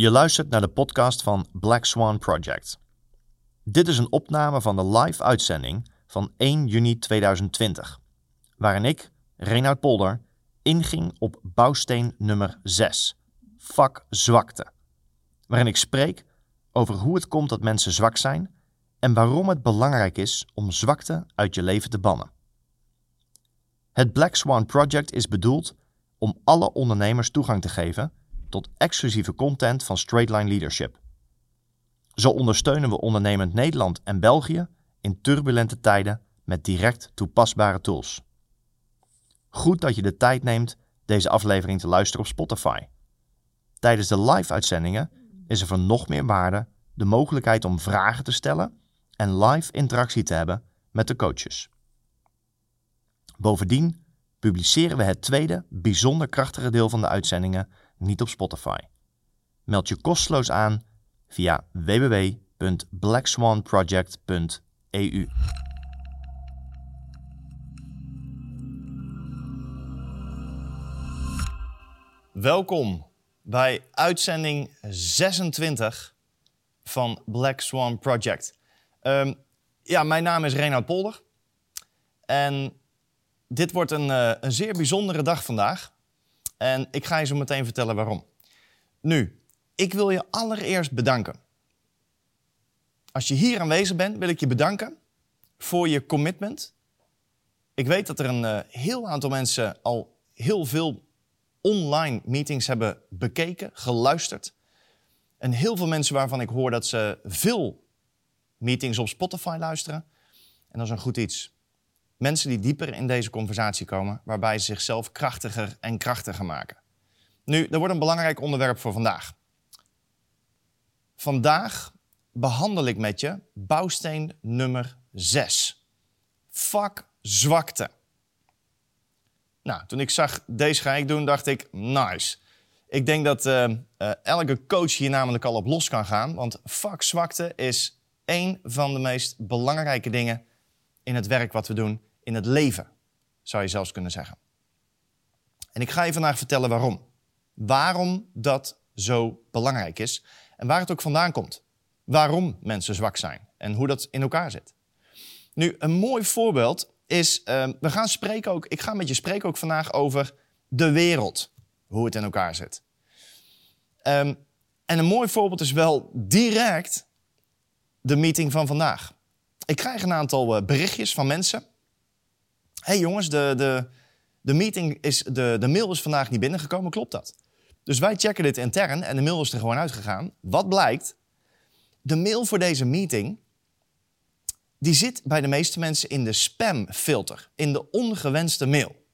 Je luistert naar de podcast van Black Swan Project. Dit is een opname van de live uitzending van 1 juni 2020, waarin ik, Reinoud Polder, inging op bouwsteen nummer 6, vak zwakte, waarin ik spreek over hoe het komt dat mensen zwak zijn en waarom het belangrijk is om zwakte uit je leven te bannen. Het Black Swan Project is bedoeld om alle ondernemers toegang te geven tot exclusieve content van Straightline Leadership. Zo ondersteunen we ondernemend Nederland en België in turbulente tijden met direct toepasbare tools. Goed dat je de tijd neemt deze aflevering te luisteren op Spotify. Tijdens de live-uitzendingen is er van nog meer waarde de mogelijkheid om vragen te stellen en live interactie te hebben met de coaches. Bovendien publiceren we het tweede, bijzonder krachtige deel van de uitzendingen niet op Spotify. Meld je kosteloos aan via www.blackswanproject.eu. Welkom bij uitzending 26 van Black Swan Project. Um, ja, mijn naam is Reinhard Polder. En dit wordt een, uh, een zeer bijzondere dag vandaag. En ik ga je zo meteen vertellen waarom. Nu, ik wil je allereerst bedanken. Als je hier aanwezig bent, wil ik je bedanken voor je commitment. Ik weet dat er een uh, heel aantal mensen al heel veel online meetings hebben bekeken, geluisterd. En heel veel mensen waarvan ik hoor dat ze veel meetings op Spotify luisteren. En dat is een goed iets. Mensen die dieper in deze conversatie komen, waarbij ze zichzelf krachtiger en krachtiger maken. Nu, er wordt een belangrijk onderwerp voor vandaag. Vandaag behandel ik met je bouwsteen nummer 6. Vak zwakte. Nou, toen ik zag, deze ga ik doen, dacht ik, nice. Ik denk dat uh, uh, elke coach hier namelijk al op los kan gaan. Want vakzwakte is één van de meest belangrijke dingen in het werk wat we doen, in het leven, zou je zelfs kunnen zeggen. En ik ga je vandaag vertellen waarom. Waarom dat zo belangrijk is en waar het ook vandaan komt. Waarom mensen zwak zijn en hoe dat in elkaar zit. Nu, een mooi voorbeeld is, uh, we gaan spreken ook, ik ga met je spreken ook vandaag over de wereld hoe het in elkaar zit. Um, en een mooi voorbeeld is wel direct de meeting van vandaag. Ik krijg een aantal uh, berichtjes van mensen. Hé hey jongens, de, de, de, meeting is, de, de mail is vandaag niet binnengekomen, klopt dat? Dus wij checken dit intern en de mail is er gewoon uitgegaan. Wat blijkt? De mail voor deze meeting, die zit bij de meeste mensen in de spamfilter, in de ongewenste mail.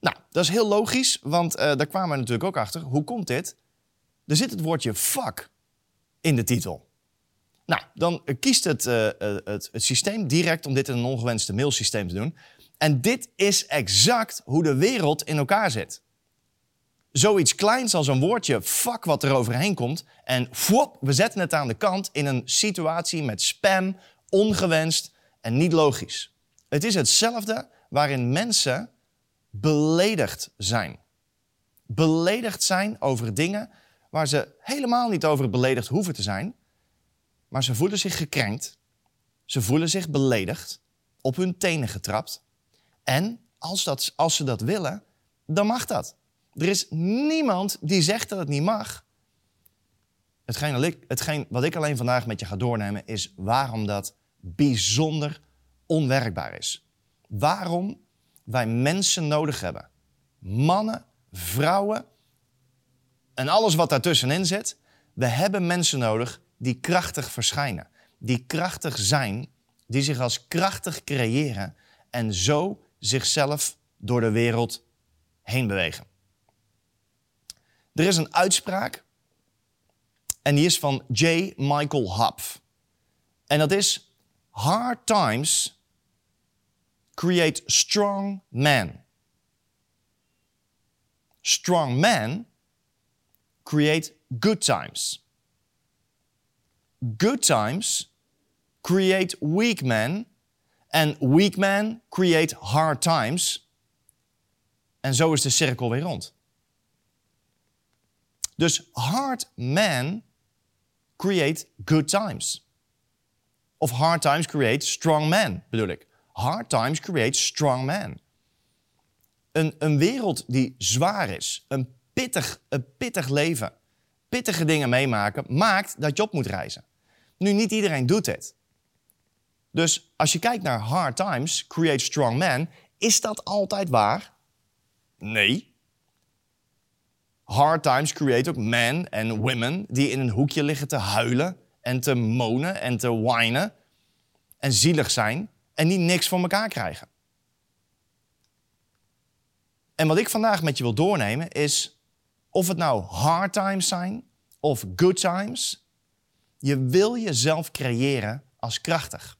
Nou, dat is heel logisch, want uh, daar kwamen we natuurlijk ook achter. Hoe komt dit? Er zit het woordje vak in de titel. Nou, dan kiest het, uh, het, het systeem direct om dit in een ongewenste mailsysteem te doen. En dit is exact hoe de wereld in elkaar zit. Zoiets kleins als een woordje vak wat er overheen komt. En we zetten het aan de kant in een situatie met spam, ongewenst en niet logisch. Het is hetzelfde waarin mensen beledigd zijn. Beledigd zijn over dingen waar ze helemaal niet over beledigd hoeven te zijn, maar ze voelen zich gekrenkt, ze voelen zich beledigd, op hun tenen getrapt. En als, dat, als ze dat willen, dan mag dat. Er is niemand die zegt dat het niet mag. Hetgeen, hetgeen wat ik alleen vandaag met je ga doornemen is waarom dat bijzonder onwerkbaar is. Waarom wij mensen nodig hebben. Mannen, vrouwen en alles wat daartussenin zit. We hebben mensen nodig die krachtig verschijnen. Die krachtig zijn, die zich als krachtig creëren en zo zichzelf door de wereld heen bewegen. Er is een uitspraak en die is van J. Michael Hopf. En dat is: Hard times create strong men. Strong men create good times. Good times create weak men. And weak men create hard times. En zo is de cirkel weer rond. Dus hard men create good times. Of hard times create strong men, bedoel ik. Hard times create strong men. Een, een wereld die zwaar is, een pittig, een pittig leven, pittige dingen meemaken, maakt dat je op moet reizen. Nu, niet iedereen doet dit. Dus als je kijkt naar hard times, create strong men, is dat altijd waar? Nee. Hard times create ook men en women die in een hoekje liggen te huilen en te monen en te whinen en zielig zijn en die niks voor elkaar krijgen. En wat ik vandaag met je wil doornemen is of het nou hard times zijn of good times, je wil jezelf creëren als krachtig.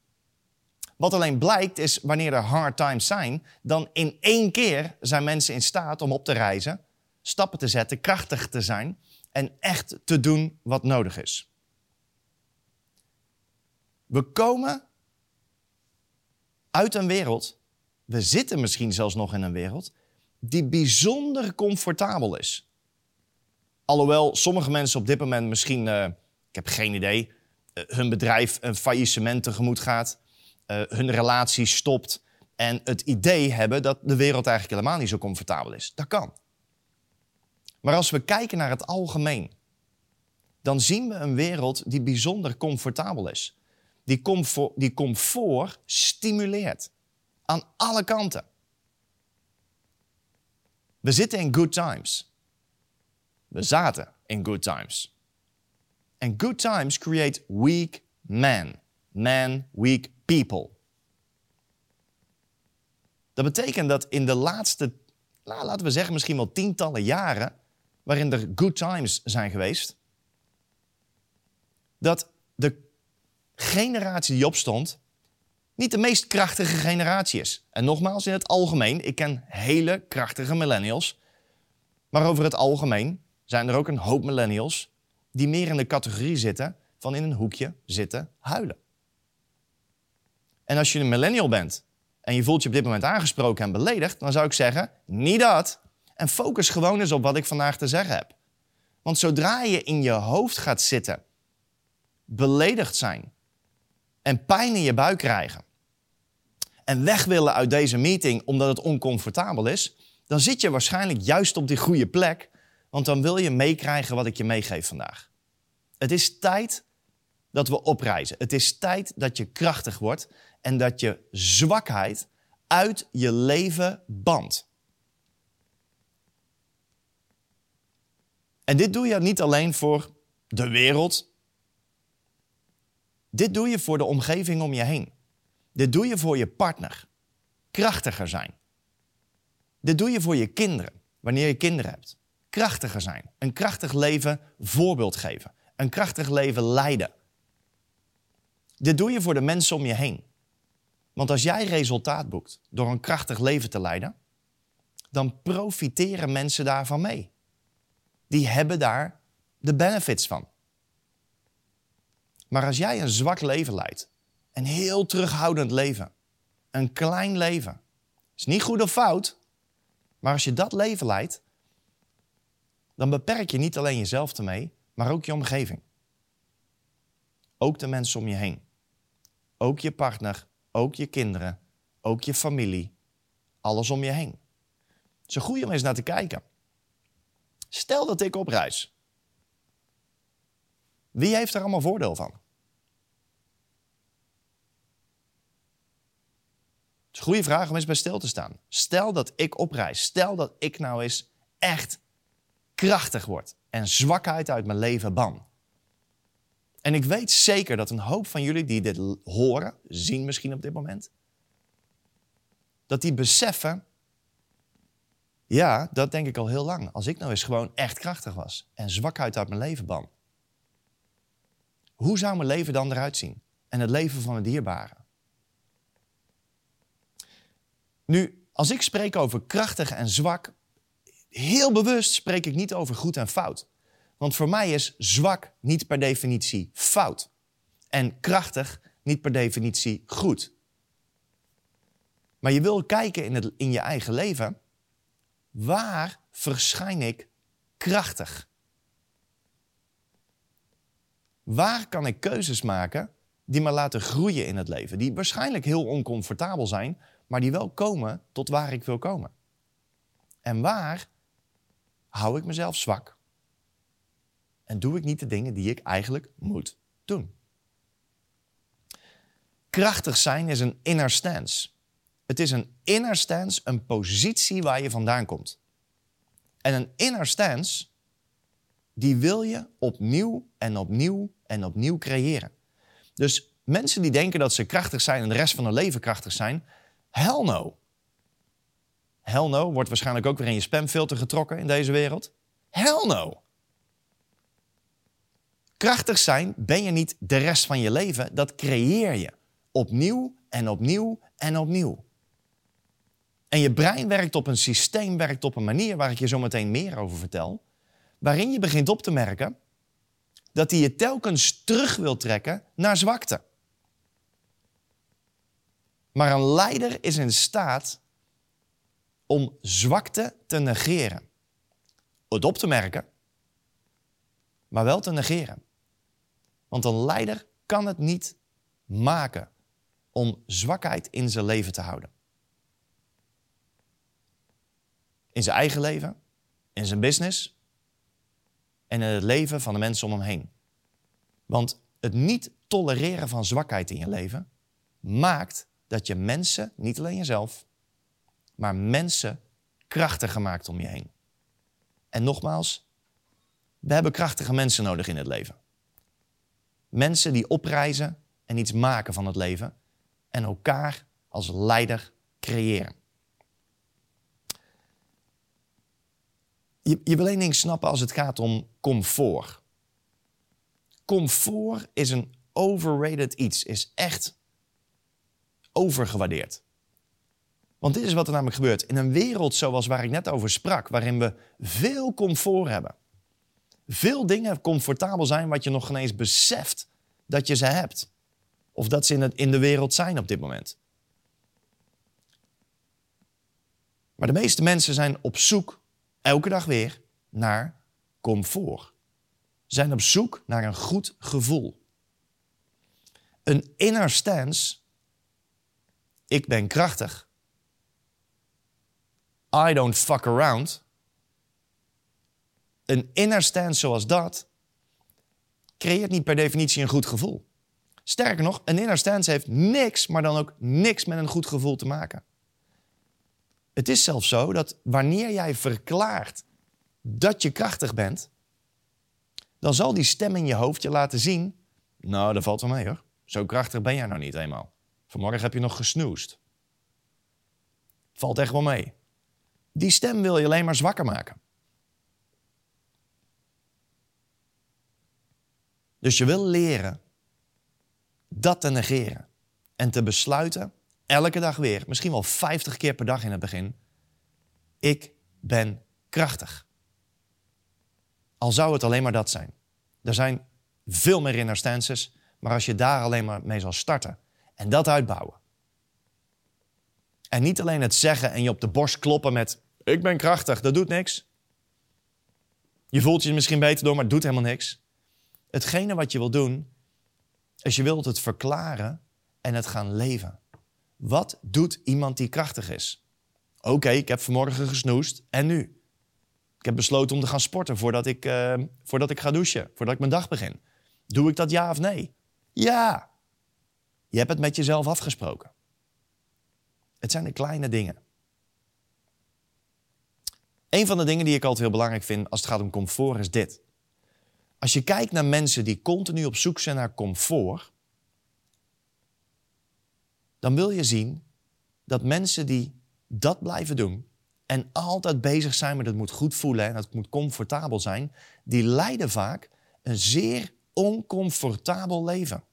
Wat alleen blijkt is wanneer er hard times zijn, dan in één keer zijn mensen in staat om op te reizen, stappen te zetten, krachtig te zijn en echt te doen wat nodig is. We komen uit een wereld, we zitten misschien zelfs nog in een wereld, die bijzonder comfortabel is. Alhoewel sommige mensen op dit moment misschien, uh, ik heb geen idee, uh, hun bedrijf een faillissement tegemoet gaat, uh, hun relatie stopt en het idee hebben dat de wereld eigenlijk helemaal niet zo comfortabel is. Dat kan. Maar als we kijken naar het algemeen, dan zien we een wereld die bijzonder comfortabel is. Die comfort, die comfort stimuleert. Aan alle kanten. We zitten in good times. We zaten in good times. En good times create weak men. Man, weak people. Dat betekent dat in de laatste, laten we zeggen, misschien wel tientallen jaren, waarin er good times zijn geweest, dat de generatie die opstond niet de meest krachtige generatie is. En nogmaals, in het algemeen, ik ken hele krachtige millennials, maar over het algemeen zijn er ook een hoop millennials die meer in de categorie zitten van in een hoekje zitten huilen. En als je een millennial bent en je voelt je op dit moment aangesproken en beledigd, dan zou ik zeggen, niet dat. En focus gewoon eens op wat ik vandaag te zeggen heb. Want zodra je in je hoofd gaat zitten, beledigd zijn en pijn in je buik krijgen en weg willen uit deze meeting omdat het oncomfortabel is, dan zit je waarschijnlijk juist op die goede plek, want dan wil je meekrijgen wat ik je meegeef vandaag. Het is tijd dat we opreizen. Het is tijd dat je krachtig wordt en dat je zwakheid uit je leven bandt. En dit doe je niet alleen voor de wereld. Dit doe je voor de omgeving om je heen. Dit doe je voor je partner. Krachtiger zijn. Dit doe je voor je kinderen, wanneer je kinderen hebt. Krachtiger zijn. Een krachtig leven voorbeeld geven. Een krachtig leven leiden. Dit doe je voor de mensen om je heen. Want als jij resultaat boekt door een krachtig leven te leiden, dan profiteren mensen daarvan mee. Die hebben daar de benefits van. Maar als jij een zwak leven leidt, een heel terughoudend leven, een klein leven, is niet goed of fout, maar als je dat leven leidt, dan beperk je niet alleen jezelf ermee, maar ook je omgeving. Ook de mensen om je heen. Ook je partner, ook je kinderen, ook je familie, alles om je heen. Het is een goede om eens naar te kijken. Stel dat ik op reis. Wie heeft er allemaal voordeel van? Het is een goede vraag om eens bij stil te staan. Stel dat ik op reis. Stel dat ik nou eens echt krachtig word en zwakheid uit mijn leven ban. En ik weet zeker dat een hoop van jullie die dit horen, zien misschien op dit moment, dat die beseffen, ja, dat denk ik al heel lang. Als ik nou eens gewoon echt krachtig was en zwakheid uit mijn leven ban. Hoe zou mijn leven dan eruit zien? En het leven van een dierbare? Nu, als ik spreek over krachtig en zwak, heel bewust spreek ik niet over goed en fout. Want voor mij is zwak niet per definitie fout. En krachtig niet per definitie goed. Maar je wil kijken in, het, in je eigen leven. Waar verschijn ik krachtig? Waar kan ik keuzes maken die me laten groeien in het leven? Die waarschijnlijk heel oncomfortabel zijn, maar die wel komen tot waar ik wil komen. En waar hou ik mezelf zwak? En doe ik niet de dingen die ik eigenlijk moet doen? Krachtig zijn is een inner stance. Het is een inner stance, een positie waar je vandaan komt. En een inner stance, die wil je opnieuw en opnieuw en opnieuw creëren. Dus mensen die denken dat ze krachtig zijn en de rest van hun leven krachtig zijn, hell no. Hell no wordt waarschijnlijk ook weer in je spamfilter getrokken in deze wereld. Hell no. Krachtig zijn ben je niet de rest van je leven, dat creëer je. Opnieuw en opnieuw en opnieuw. En je brein werkt op een systeem, werkt op een manier waar ik je zo meteen meer over vertel, waarin je begint op te merken dat hij je telkens terug wil trekken naar zwakte. Maar een leider is in staat om zwakte te negeren. Het op te merken, maar wel te negeren. Want een leider kan het niet maken om zwakheid in zijn leven te houden. In zijn eigen leven, in zijn business en in het leven van de mensen om hem heen. Want het niet tolereren van zwakheid in je leven maakt dat je mensen, niet alleen jezelf, maar mensen krachtiger maakt om je heen. En nogmaals, we hebben krachtige mensen nodig in het leven. Mensen die oprijzen en iets maken van het leven en elkaar als leider creëren. Je, je wil één ding snappen als het gaat om comfort. Comfort is een overrated iets, is echt overgewaardeerd. Want dit is wat er namelijk gebeurt. In een wereld zoals waar ik net over sprak, waarin we veel comfort hebben. Veel dingen comfortabel zijn wat je nog geen eens beseft dat je ze hebt. Of dat ze in, het, in de wereld zijn op dit moment. Maar de meeste mensen zijn op zoek, elke dag weer, naar comfort. Zijn op zoek naar een goed gevoel. Een inner stance, ik ben krachtig. I don't fuck around. Een inner stance zoals dat creëert niet per definitie een goed gevoel. Sterker nog, een inner stance heeft niks, maar dan ook niks met een goed gevoel te maken. Het is zelfs zo dat wanneer jij verklaart dat je krachtig bent, dan zal die stem in je hoofd je laten zien: Nou, dat valt wel mee hoor. Zo krachtig ben jij nou niet eenmaal. Vanmorgen heb je nog gesnoest. Valt echt wel mee. Die stem wil je alleen maar zwakker maken. Dus je wil leren dat te negeren en te besluiten, elke dag weer, misschien wel 50 keer per dag in het begin, ik ben krachtig. Al zou het alleen maar dat zijn. Er zijn veel meer inner stances, maar als je daar alleen maar mee zal starten en dat uitbouwen. En niet alleen het zeggen en je op de borst kloppen met ik ben krachtig, dat doet niks. Je voelt je misschien beter door, maar het doet helemaal niks. Hetgene wat je wil doen, is je wilt het verklaren en het gaan leven. Wat doet iemand die krachtig is? Oké, ik heb vanmorgen gesnoest en nu? Ik heb besloten om te gaan sporten voordat ik, uh, voordat ik ga douchen, voordat ik mijn dag begin. Doe ik dat ja of nee? Ja. Je hebt het met jezelf afgesproken. Het zijn de kleine dingen. Een van de dingen die ik altijd heel belangrijk vind als het gaat om comfort is dit. Als je kijkt naar mensen die continu op zoek zijn naar comfort, dan wil je zien dat mensen die dat blijven doen en altijd bezig zijn met het moet goed voelen en het moet comfortabel zijn, die leiden vaak een zeer oncomfortabel leven.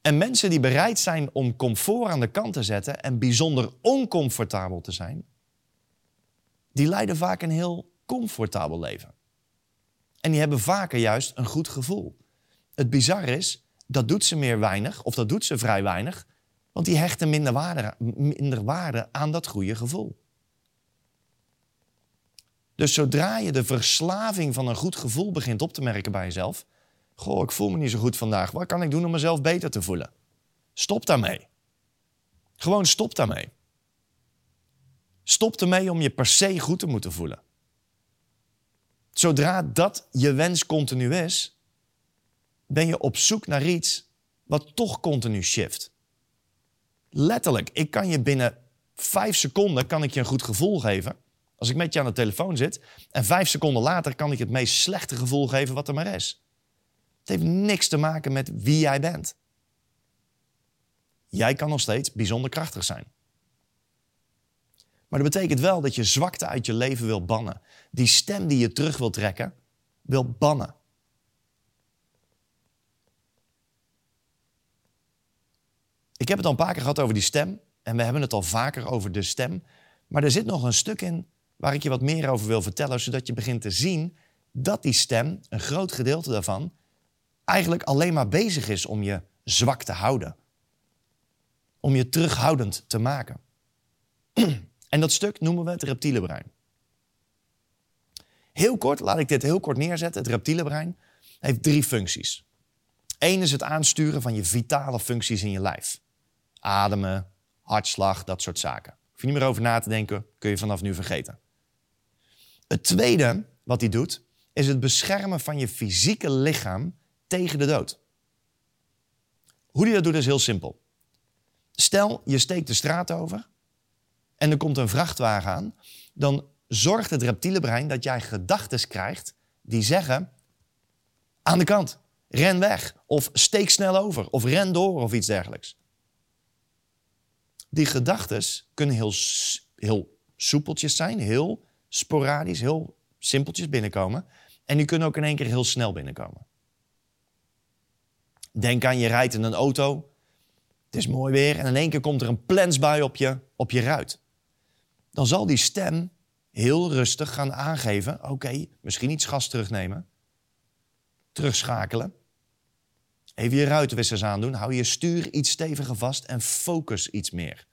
En mensen die bereid zijn om comfort aan de kant te zetten en bijzonder oncomfortabel te zijn, die leiden vaak een heel comfortabel leven. En die hebben vaker juist een goed gevoel. Het bizarre is, dat doet ze meer weinig, of dat doet ze vrij weinig, want die hechten minder waarde, minder waarde aan dat goede gevoel. Dus zodra je de verslaving van een goed gevoel begint op te merken bij jezelf. Goh, ik voel me niet zo goed vandaag. Wat kan ik doen om mezelf beter te voelen? Stop daarmee. Gewoon stop daarmee. Stop ermee om je per se goed te moeten voelen. Zodra dat je wens continu is, ben je op zoek naar iets wat toch continu shift. Letterlijk, ik kan je binnen vijf seconden kan ik je een goed gevoel geven. Als ik met je aan de telefoon zit en vijf seconden later kan ik het meest slechte gevoel geven wat er maar is. Het heeft niks te maken met wie jij bent. Jij kan nog steeds bijzonder krachtig zijn. Maar dat betekent wel dat je zwakte uit je leven wil bannen. Die stem die je terug wil trekken, wil bannen. Ik heb het al een paar keer gehad over die stem. En we hebben het al vaker over de stem. Maar er zit nog een stuk in waar ik je wat meer over wil vertellen, zodat je begint te zien dat die stem, een groot gedeelte daarvan, eigenlijk alleen maar bezig is om je zwak te houden. Om je terughoudend te maken. En dat stuk noemen we het reptiele brein. Heel kort, laat ik dit heel kort neerzetten. Het reptiele brein heeft drie functies. Eén is het aansturen van je vitale functies in je lijf. Ademen, hartslag, dat soort zaken. Hoef je niet meer over na te denken, kun je vanaf nu vergeten. Het tweede wat hij doet, is het beschermen van je fysieke lichaam tegen de dood. Hoe hij dat doet is heel simpel. Stel, je steekt de straat over en er komt een vrachtwagen aan, dan zorgt het reptiele brein dat jij gedachten krijgt die zeggen: aan de kant, ren weg, of steek snel over, of ren door, of iets dergelijks. Die gedachten kunnen heel, heel soepeltjes zijn, heel sporadisch, heel simpeltjes binnenkomen. En die kunnen ook in één keer heel snel binnenkomen. Denk aan je rijdt in een auto. Het is mooi weer en in één keer komt er een plensbui op je, op je ruit dan zal die stem heel rustig gaan aangeven: oké, misschien iets gas terugnemen, terugschakelen, even je ruitenwissers aandoen, hou je stuur iets steviger vast en focus iets meer.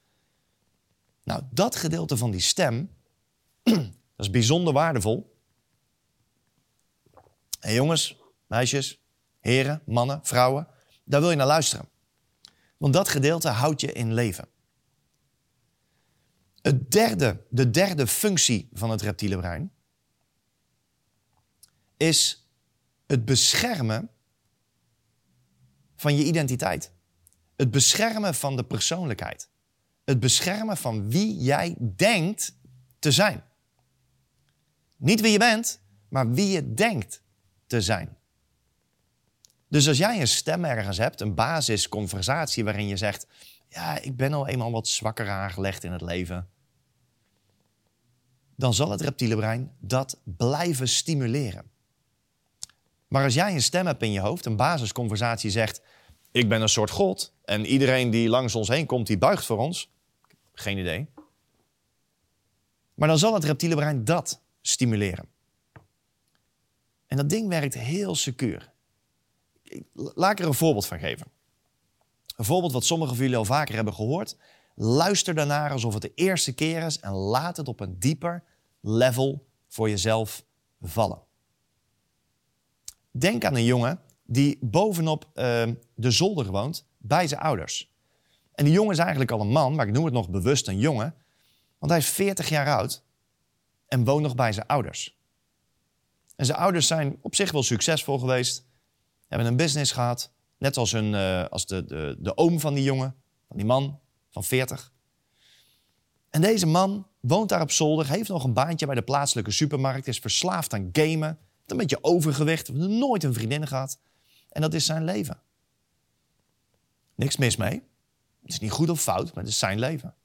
Nou, dat gedeelte van die stem, dat is bijzonder waardevol. En jongens, meisjes, heren, mannen, vrouwen, daar wil je naar luisteren. Want dat gedeelte houdt je in leven. Het derde, de derde functie van het reptiele brein is het beschermen van je identiteit. Het beschermen van de persoonlijkheid. Het beschermen van wie jij denkt te zijn. Niet wie je bent, maar wie je denkt te zijn. Dus als jij een stem ergens hebt, een basisconversatie waarin je zegt: Ja, ik ben al eenmaal wat zwakker aangelegd in het leven dan zal het reptiele brein dat blijven stimuleren. Maar als jij een stem hebt in je hoofd, een basisconversatie zegt: Ik ben een soort God en iedereen die langs ons heen komt, die buigt voor ons. Geen idee. Maar dan zal het reptiele brein dat stimuleren. En dat ding werkt heel secuur. Laat ik er een voorbeeld van geven. Een voorbeeld wat sommigen van jullie al vaker hebben gehoord. Luister daarnaar alsof het de eerste keer is en laat het op een dieper level voor jezelf vallen. Denk aan een jongen die bovenop uh, de zolder woont bij zijn ouders. En die jongen is eigenlijk al een man, maar ik noem het nog bewust een jongen, want hij is 40 jaar oud en woont nog bij zijn ouders. En zijn ouders zijn op zich wel succesvol geweest, hebben een business gehad, net als, hun, uh, als de, de, de oom van die jongen, van die man van 40. En deze man woont daar op zolder, heeft nog een baantje bij de plaatselijke supermarkt, is verslaafd aan gamen, een beetje overgewicht, nooit een vriendin gehad. En dat is zijn leven. Niks mis mee. Het is niet goed of fout, maar het is zijn leven.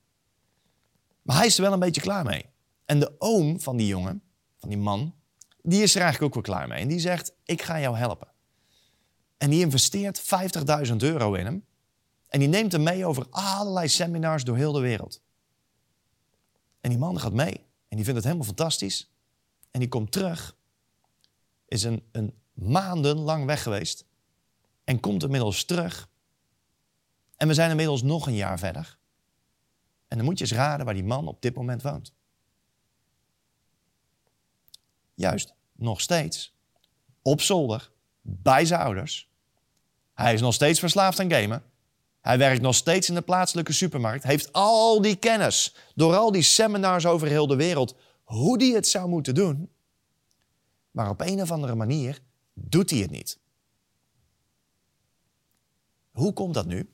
Maar hij is er wel een beetje klaar mee. En de oom van die jongen, van die man, die is er eigenlijk ook wel klaar mee. En die zegt, ik ga jou helpen. En die investeert 50.000 euro in hem. En die neemt hem mee over allerlei seminars door heel de wereld. En die man gaat mee. En die vindt het helemaal fantastisch. En die komt terug. Is een, een maanden lang weg geweest. En komt inmiddels terug. En we zijn inmiddels nog een jaar verder. En dan moet je eens raden waar die man op dit moment woont. Juist, nog steeds. Op zolder, bij zijn ouders. Hij is nog steeds verslaafd aan gamen. Hij werkt nog steeds in de plaatselijke supermarkt. Heeft al die kennis door al die seminars over heel de wereld hoe hij het zou moeten doen. Maar op een of andere manier doet hij het niet. Hoe komt dat nu?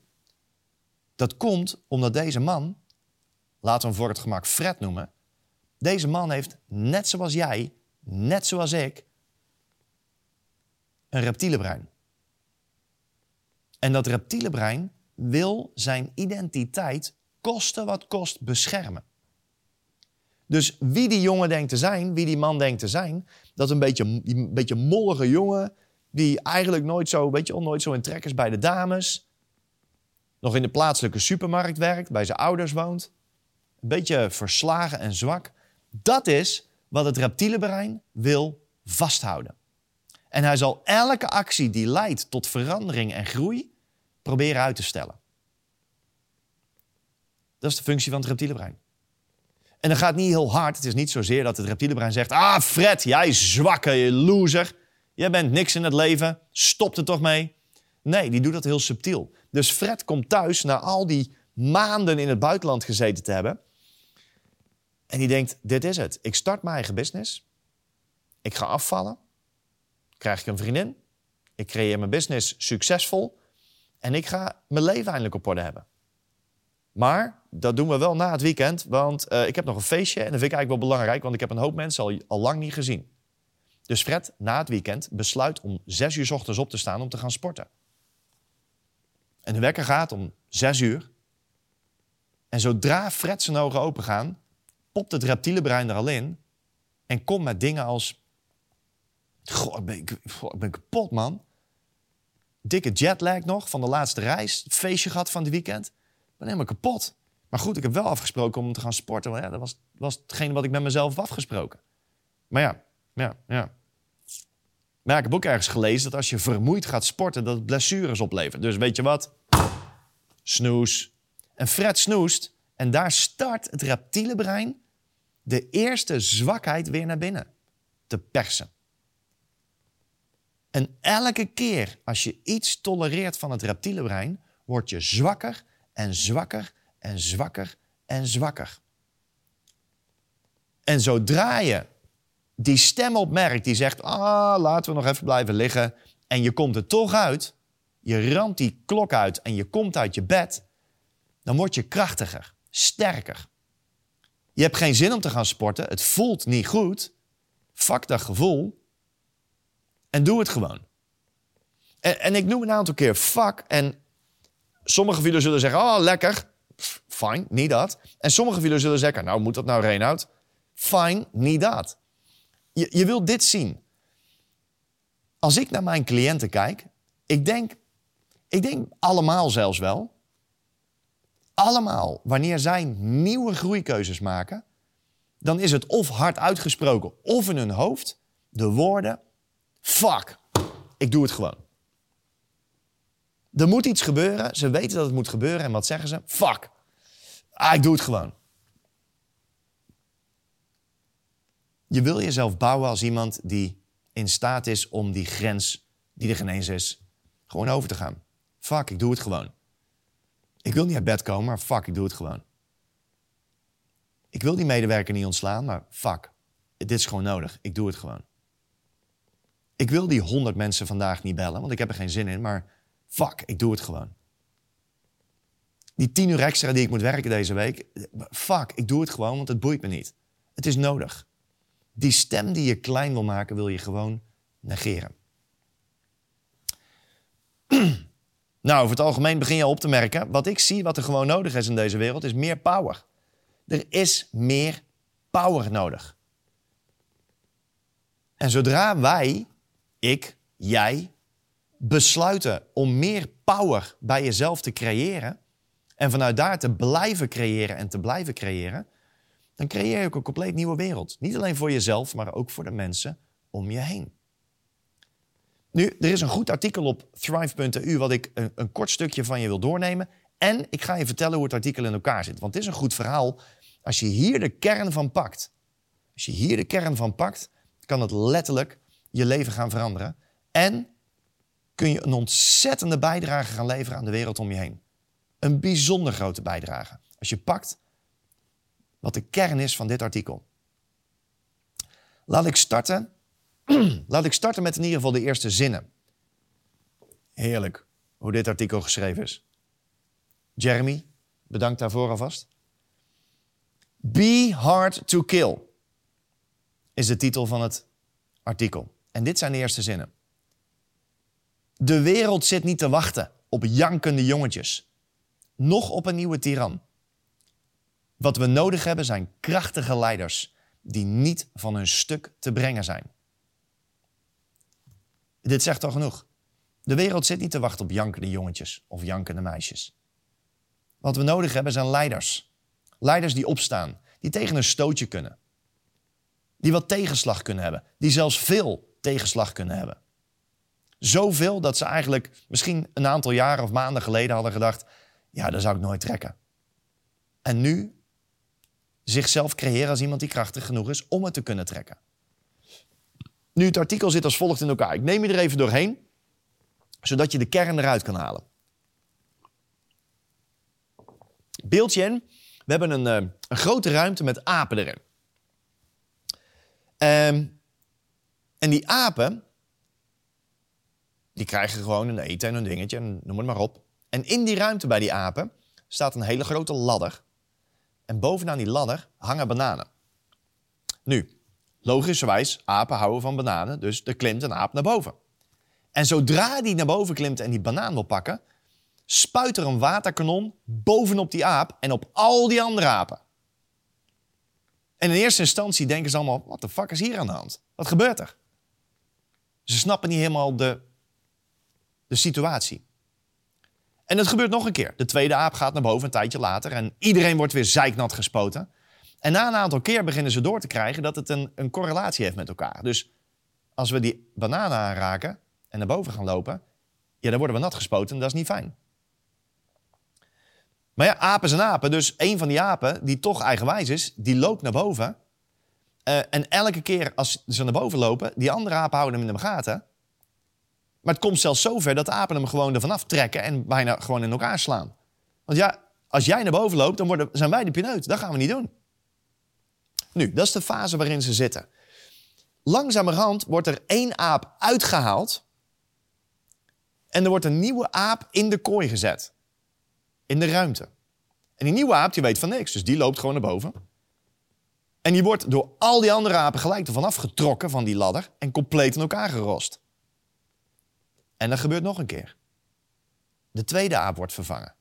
Dat komt omdat deze man, laten we hem voor het gemak Fred noemen, deze man heeft net zoals jij, net zoals ik, een reptiele brein. En dat reptiele brein wil zijn identiteit kosten wat kost beschermen. Dus wie die jongen denkt te zijn, wie die man denkt te zijn, dat een beetje, een beetje mollige jongen, die eigenlijk nooit zo, weet je, nooit zo in trek is bij de dames, nog in de plaatselijke supermarkt werkt, bij zijn ouders woont, een beetje verslagen en zwak. Dat is wat het reptiele brein wil vasthouden. En hij zal elke actie die leidt tot verandering en groei proberen uit te stellen. Dat is de functie van het reptiele brein. En dat gaat niet heel hard. Het is niet zozeer dat het reptiele brein zegt: Ah, Fred, jij zwakke loser. Jij bent niks in het leven. Stop er toch mee. Nee, die doet dat heel subtiel. Dus Fred komt thuis na al die maanden in het buitenland gezeten te hebben. En die denkt: Dit is het. Ik start mijn eigen business. Ik ga afvallen. Krijg ik een vriendin. Ik creëer mijn business succesvol. En ik ga mijn leven eindelijk op orde hebben. Maar dat doen we wel na het weekend, want uh, ik heb nog een feestje en dat vind ik eigenlijk wel belangrijk, want ik heb een hoop mensen al, lang niet gezien. Dus Fred, na het weekend, besluit om zes uur ochtends op te staan om te gaan sporten. En de wekker gaat om zes uur. En zodra Fred zijn ogen open gaan, popt het reptiele brein er al in en komt met dingen als... Goh, ben ik, ik ben kapot, man. Dikke jetlag nog van de laatste reis. Feestje gehad van het weekend ben helemaal kapot. Maar goed, ik heb wel afgesproken om te gaan sporten. Want ja, dat was, was hetgene wat ik met mezelf heb afgesproken. Maar ja, ja, ja. Maar ik heb ook ergens gelezen dat als je vermoeid gaat sporten, dat het blessures oplevert. Dus weet je wat? Snoes. En Fred snoest. En daar start het reptiele brein de eerste zwakheid weer naar binnen te persen. En elke keer als je iets tolereert van het reptiele brein, word je zwakker en zwakker en zwakker en zwakker. En zodra je die stem opmerkt die zegt: Ah, laten we nog even blijven liggen. En je komt er toch uit, je ramt die klok uit en je komt uit je bed, dan word je krachtiger, sterker. Je hebt geen zin om te gaan sporten, het voelt niet goed. Fuck dat gevoel. En doe het gewoon. En, en ik noem een aantal keer fuck en Sommige jullie zullen zeggen, oh lekker, fijn, niet dat. En sommige jullie zullen zeggen, nou moet dat nou Reinoud? Fijn, niet dat. Je, je wilt dit zien. Als ik naar mijn cliënten kijk, ik denk, ik denk allemaal zelfs wel, allemaal, wanneer zij nieuwe groeikeuzes maken, dan is het of hard uitgesproken of in hun hoofd de woorden: fuck, ik doe het gewoon. Er moet iets gebeuren. Ze weten dat het moet gebeuren. En wat zeggen ze? Fuck. Ah, ik doe het gewoon. Je wil jezelf bouwen als iemand die in staat is om die grens die er geen eens is, gewoon over te gaan. Fuck, ik doe het gewoon. Ik wil niet uit bed komen, maar fuck, ik doe het gewoon. Ik wil die medewerker niet ontslaan, maar fuck, dit is gewoon nodig. Ik doe het gewoon. Ik wil die honderd mensen vandaag niet bellen, want ik heb er geen zin in, maar Fuck, ik doe het gewoon. Die tien uur extra die ik moet werken deze week. Fuck, ik doe het gewoon, want het boeit me niet. Het is nodig. Die stem die je klein wil maken, wil je gewoon negeren. Nou, over het algemeen begin je op te merken. Wat ik zie, wat er gewoon nodig is in deze wereld, is meer power. Er is meer power nodig. En zodra wij, ik, jij, besluiten om meer power bij jezelf te creëren en vanuit daar te blijven creëren en te blijven creëren, dan creëer je ook een compleet nieuwe wereld. Niet alleen voor jezelf, maar ook voor de mensen om je heen. Nu, er is een goed artikel op thrive.eu wat ik een, een, kort stukje van je wil doornemen. En ik ga je vertellen hoe het artikel in elkaar zit. Want het is een goed verhaal als je hier de kern van pakt. Als je hier de kern van pakt, kan het letterlijk je leven gaan veranderen. En kun je een ontzettende bijdrage gaan leveren aan de wereld om je heen. Een bijzonder grote bijdrage. Als je pakt wat de kern is van dit artikel. Laat ik starten. Laat ik starten met in ieder geval de eerste zinnen. Heerlijk hoe dit artikel geschreven is. Jeremy, bedankt daarvoor alvast. Be hard to kill is de titel van het artikel. En dit zijn de eerste zinnen. De wereld zit niet te wachten op jankende jongetjes, nog op een nieuwe tiran. Wat we nodig hebben zijn krachtige leiders die niet van hun stuk te brengen zijn. Dit zegt al genoeg. De wereld zit niet te wachten op jankende jongetjes of jankende meisjes. Wat we nodig hebben zijn leiders. Leiders die opstaan, die tegen een stootje kunnen. Die wat tegenslag kunnen hebben, die zelfs veel tegenslag kunnen hebben. Zoveel dat ze eigenlijk misschien een aantal jaren of maanden geleden hadden gedacht: ja, dat zou ik nooit trekken. En nu zichzelf creëren als iemand die krachtig genoeg is om het te kunnen trekken. Nu, het artikel zit als volgt in elkaar. Ik neem je er even doorheen, zodat je de kern eruit kan halen. Beeldje in. We hebben een, uh, een grote ruimte met apen erin. Um, en die apen, die krijgen gewoon een eten en een dingetje, noem het maar op. En in die ruimte bij die apen staat een hele grote ladder. En bovenaan die ladder hangen bananen. Nu, logischerwijs, apen houden van bananen, dus er klimt een aap naar boven. En zodra die naar boven klimt en die banaan wil pakken, spuit er een waterkanon bovenop die aap en op al die andere apen. En in eerste instantie denken ze allemaal, wat de fuck is hier aan de hand? Wat gebeurt er? Ze snappen niet helemaal de, de situatie. En het gebeurt nog een keer. De tweede aap gaat naar boven een tijdje later en iedereen wordt weer zeiknat gespoten. En na een aantal keer beginnen ze door te krijgen dat het een, een correlatie heeft met elkaar. Dus als we die bananen aanraken en naar boven gaan lopen, ja, dan worden we nat gespoten en dat is niet fijn. Maar ja, apen zijn apen. Dus een van die apen, die toch eigenwijs is, die loopt naar boven. Uh, en elke keer als ze naar boven lopen, die andere apen houden hem in de gaten. Maar het komt zelfs zover dat de apen hem gewoon ervan aftrekken en bijna gewoon in elkaar slaan. Want ja, als jij naar boven loopt, dan worden, zijn wij de pineut. Dat gaan we niet doen. Nu, dat is de fase waarin ze zitten. Langzamerhand wordt er één aap uitgehaald. En er wordt een nieuwe aap in de kooi gezet in de ruimte. En die nieuwe aap die weet van niks, dus die loopt gewoon naar boven. En die wordt door al die andere apen gelijk ervan afgetrokken van die ladder en compleet in elkaar gerost. En dat gebeurt nog een keer. De tweede aap wordt vervangen.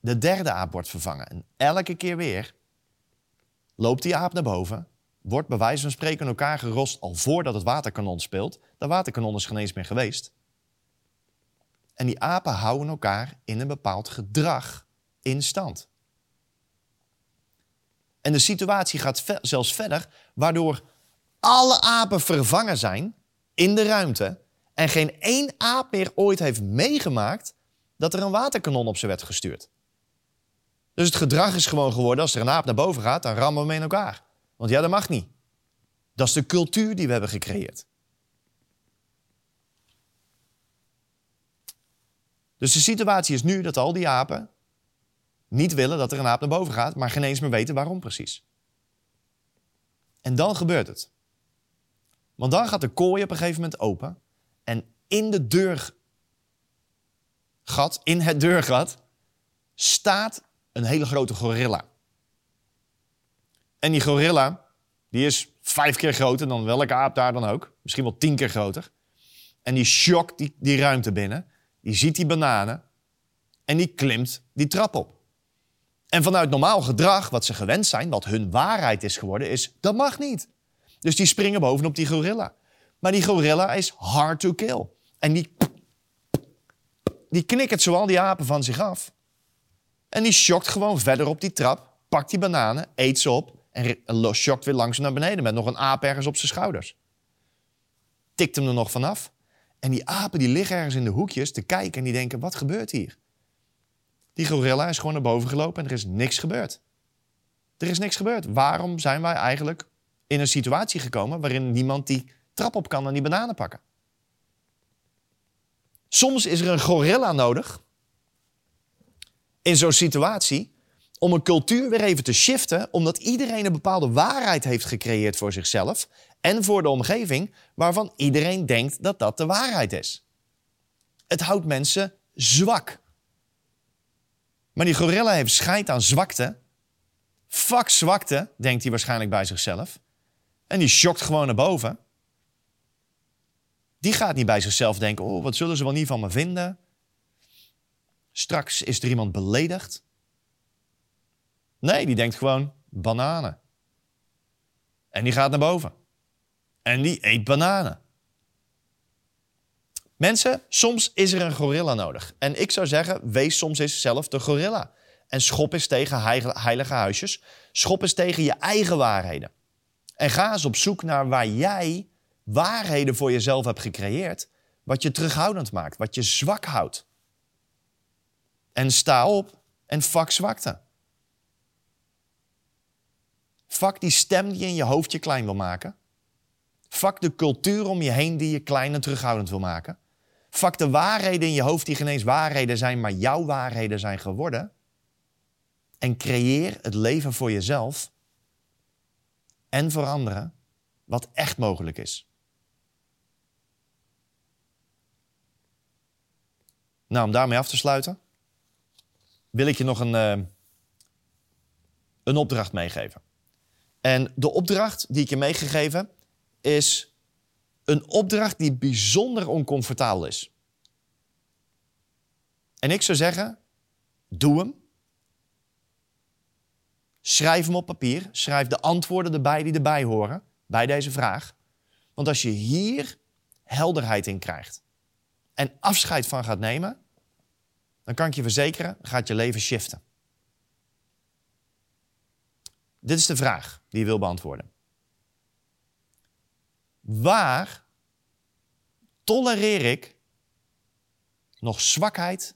De derde aap wordt vervangen. En elke keer weer loopt die aap naar boven, wordt bij wijze van spreken in elkaar gerost al voordat het waterkanon speelt. Dat waterkanon is geen eens meer geweest. En die apen houden elkaar in een bepaald gedrag in stand. En de situatie gaat zelfs verder, waardoor alle apen vervangen zijn in de ruimte en geen één aap meer ooit heeft meegemaakt dat er een waterkanon op ze werd gestuurd. Dus het gedrag is gewoon geworden, als er een aap naar boven gaat, dan rammen we hem in elkaar. Want ja, dat mag niet. Dat is de cultuur die we hebben gecreëerd. Dus de situatie is nu dat al die apen niet willen dat er een aap naar boven gaat, maar geen eens meer weten waarom precies. En dan gebeurt het. Want dan gaat de kooi op een gegeven moment open en in de deurgat, in het deurgat, staat een hele grote gorilla. En die gorilla, die is vijf keer groter dan welke aap daar dan ook. Misschien wel tien keer groter. En die shokt die, die ruimte binnen die ziet die bananen en die klimt die trap op. En vanuit normaal gedrag, wat ze gewend zijn, wat hun waarheid is geworden, is dat mag niet. Dus die springen bovenop die gorilla. Maar die gorilla is hard to kill. En die, die knikkert zoal die apen van zich af. En die shokt gewoon verder op die trap, pakt die bananen, eet ze op en shokt weer langzaam naar beneden met nog een aap ergens op zijn schouders. Tikt hem er nog vanaf en die apen die liggen ergens in de hoekjes te kijken en die denken, wat gebeurt hier? Die gorilla is gewoon naar boven gelopen en er is niks gebeurd. Er is niks gebeurd. Waarom zijn wij eigenlijk in een situatie gekomen waarin niemand die trap op kan en die bananen pakken. Soms is er een gorilla nodig in zo'n situatie om een cultuur weer even te shiften, omdat iedereen een bepaalde waarheid heeft gecreëerd voor zichzelf en voor de omgeving, waarvan iedereen denkt dat dat de waarheid is. Het houdt mensen zwak. Maar die gorilla heeft scheid aan zwakte. Fuck zwakte, denkt hij waarschijnlijk bij zichzelf. En die schokt gewoon naar boven. Die gaat niet bij zichzelf denken: oh, wat zullen ze wel niet van me vinden? Straks is er iemand beledigd. Nee, die denkt gewoon bananen. En die gaat naar boven. En die eet bananen. Mensen, soms is er een gorilla nodig. En ik zou zeggen, wees soms eens zelf de gorilla. En schop eens tegen heilige huisjes. Schop eens tegen je eigen waarheden. En ga eens op zoek naar waar jij waarheden voor jezelf hebt gecreëerd. Wat je terughoudend maakt, wat je zwak houdt. En sta op en vak zwakte. Vak die stem die in je hoofd je klein wil maken. Vak de cultuur om je heen die je klein en terughoudend wil maken. Vak de waarheden in je hoofd die geen eens waarheden zijn, maar jouw waarheden zijn geworden. En creëer het leven voor jezelf en voor anderen wat echt mogelijk is. Nou, om daarmee af te sluiten, wil ik je nog een, uh, een opdracht meegeven. En de opdracht die ik je meegegeven is een opdracht die bijzonder oncomfortabel is. En ik zou zeggen, doe hem. Schrijf hem op papier. Schrijf de antwoorden erbij die erbij horen bij deze vraag. Want als je hier helderheid in krijgt en afscheid van gaat nemen, dan kan ik je verzekeren, gaat je leven shiften. Dit is de vraag die je wil beantwoorden. Waar tolereer ik nog zwakheid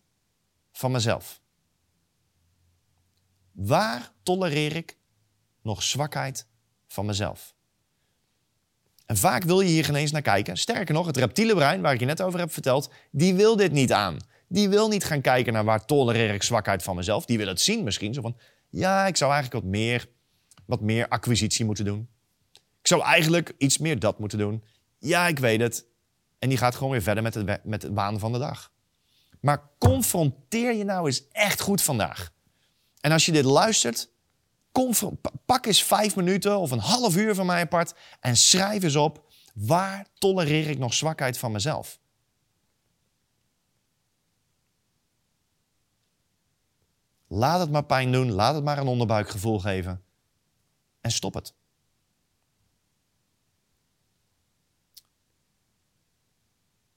van mezelf? Waar tolereer ik nog zwakheid van mezelf? En vaak wil je hier geen eens naar kijken. Sterker nog, het reptiele brein, waar ik je net over heb verteld, die wil dit niet aan. Die wil niet gaan kijken naar waar tolereer ik zwakheid van mezelf. Die wil het zien misschien. Zo van, ja, ik zou eigenlijk wat meer, wat meer acquisitie moeten doen. Ik zou eigenlijk iets meer dat moeten doen. Ja, ik weet het. En die gaat gewoon weer verder met het, met het baan van de dag. Maar confronteer je nou eens echt goed vandaag. En als je dit luistert, pak eens vijf minuten of een half uur van mij apart en schrijf eens op waar tolereer ik nog zwakheid van mezelf. Laat het maar pijn doen, laat het maar een onderbuikgevoel geven en stop het.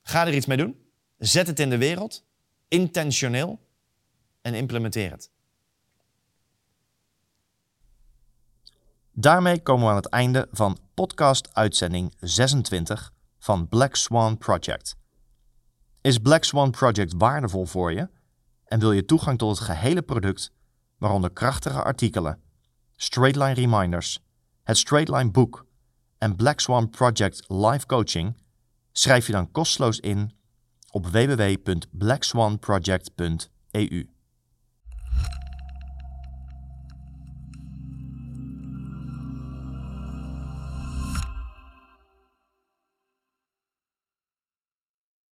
Ga er iets mee doen. Zet het in de wereld, intentioneel en implementeer het. Daarmee komen we aan het einde van podcast uitzending 26 van Black Swan Project. Is Black Swan Project waardevol voor je en wil je toegang tot het gehele product, waaronder krachtige artikelen, Straightline reminders, het Straightline boek en Black Swan Project live coaching? Schrijf je dan kosteloos in op www.blackswanproject.eu.